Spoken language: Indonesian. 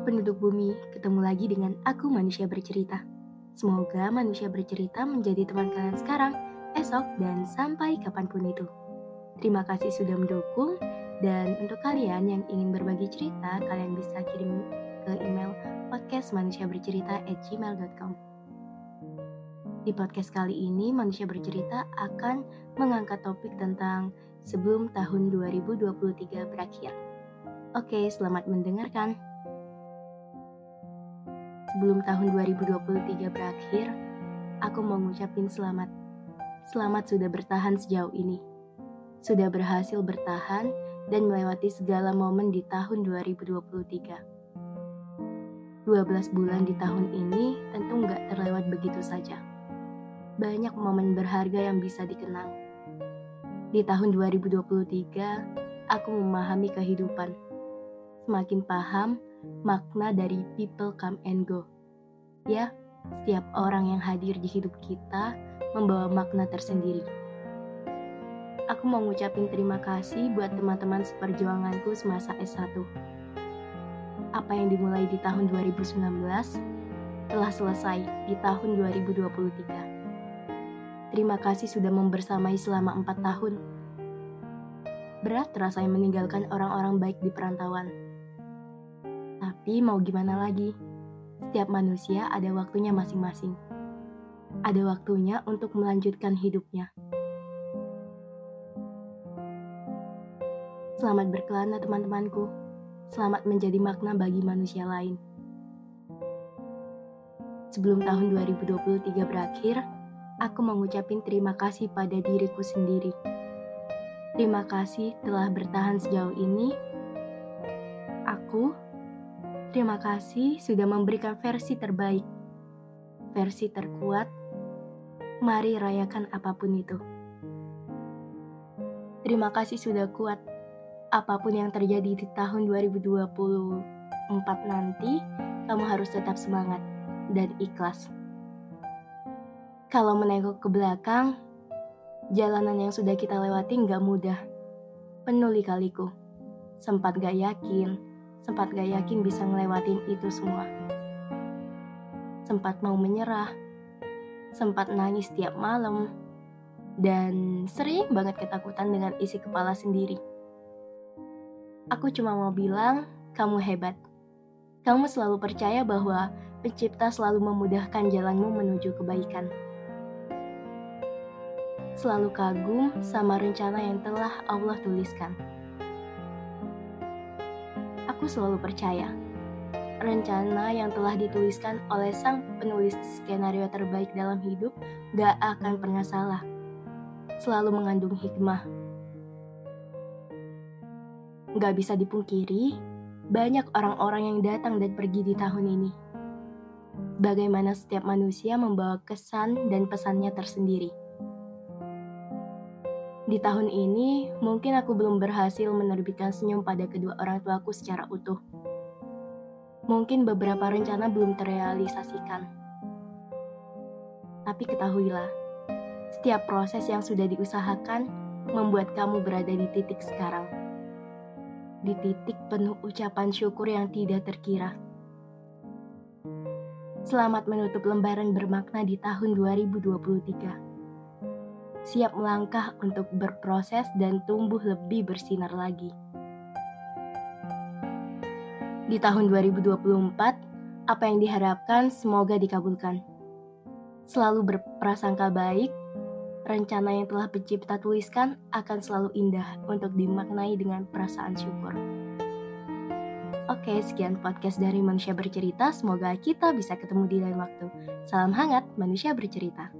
penduduk bumi, ketemu lagi dengan aku manusia bercerita. Semoga manusia bercerita menjadi teman kalian sekarang, esok, dan sampai kapan pun itu. Terima kasih sudah mendukung, dan untuk kalian yang ingin berbagi cerita, kalian bisa kirim ke email podcastmanusiabercerita@gmail.com. Di podcast kali ini, Manusia Bercerita akan mengangkat topik tentang sebelum tahun 2023 berakhir. Oke, selamat mendengarkan. Sebelum tahun 2023 berakhir, aku mau ngucapin selamat. Selamat sudah bertahan sejauh ini. Sudah berhasil bertahan dan melewati segala momen di tahun 2023. 12 bulan di tahun ini tentu nggak terlewat begitu saja. Banyak momen berharga yang bisa dikenang. Di tahun 2023, aku memahami kehidupan. Semakin paham makna dari people come and go. Ya, setiap orang yang hadir di hidup kita membawa makna tersendiri. Aku mau ngucapin terima kasih buat teman-teman seperjuanganku semasa S1. Apa yang dimulai di tahun 2019 telah selesai di tahun 2023. Terima kasih sudah membersamai selama empat tahun. Berat rasanya meninggalkan orang-orang baik di perantauan tapi mau gimana lagi? Setiap manusia ada waktunya masing-masing. Ada waktunya untuk melanjutkan hidupnya. Selamat berkelana teman-temanku. Selamat menjadi makna bagi manusia lain. Sebelum tahun 2023 berakhir, aku mengucapkan terima kasih pada diriku sendiri. Terima kasih telah bertahan sejauh ini. Aku Terima kasih sudah memberikan versi terbaik, versi terkuat. Mari rayakan apa pun itu. Terima kasih sudah kuat. Apa pun yang terjadi di tahun 2024 nanti, kamu harus tetap semangat dan ikhlas. Kalau menengok ke belakang, jalanan yang sudah kita lewati nggak mudah. Penuh kaliku. Sempat gak yakin, sempat gak yakin bisa ngelewatin itu semua. Sempat mau menyerah, sempat nangis tiap malam, dan sering banget ketakutan dengan isi kepala sendiri. Aku cuma mau bilang, kamu hebat. Kamu selalu percaya bahwa pencipta selalu memudahkan jalanmu menuju kebaikan. Selalu kagum sama rencana yang telah Allah tuliskan aku selalu percaya. Rencana yang telah dituliskan oleh sang penulis skenario terbaik dalam hidup gak akan pernah salah. Selalu mengandung hikmah. Gak bisa dipungkiri, banyak orang-orang yang datang dan pergi di tahun ini. Bagaimana setiap manusia membawa kesan dan pesannya tersendiri. Di tahun ini, mungkin aku belum berhasil menerbitkan senyum pada kedua orang tuaku secara utuh. Mungkin beberapa rencana belum terrealisasikan. Tapi ketahuilah, setiap proses yang sudah diusahakan membuat kamu berada di titik sekarang. Di titik penuh ucapan syukur yang tidak terkira. Selamat menutup lembaran bermakna di tahun 2023 siap melangkah untuk berproses dan tumbuh lebih bersinar lagi. Di tahun 2024, apa yang diharapkan semoga dikabulkan. Selalu berprasangka baik, rencana yang telah pencipta tuliskan akan selalu indah untuk dimaknai dengan perasaan syukur. Oke, sekian podcast dari Manusia Bercerita. Semoga kita bisa ketemu di lain waktu. Salam hangat, Manusia Bercerita.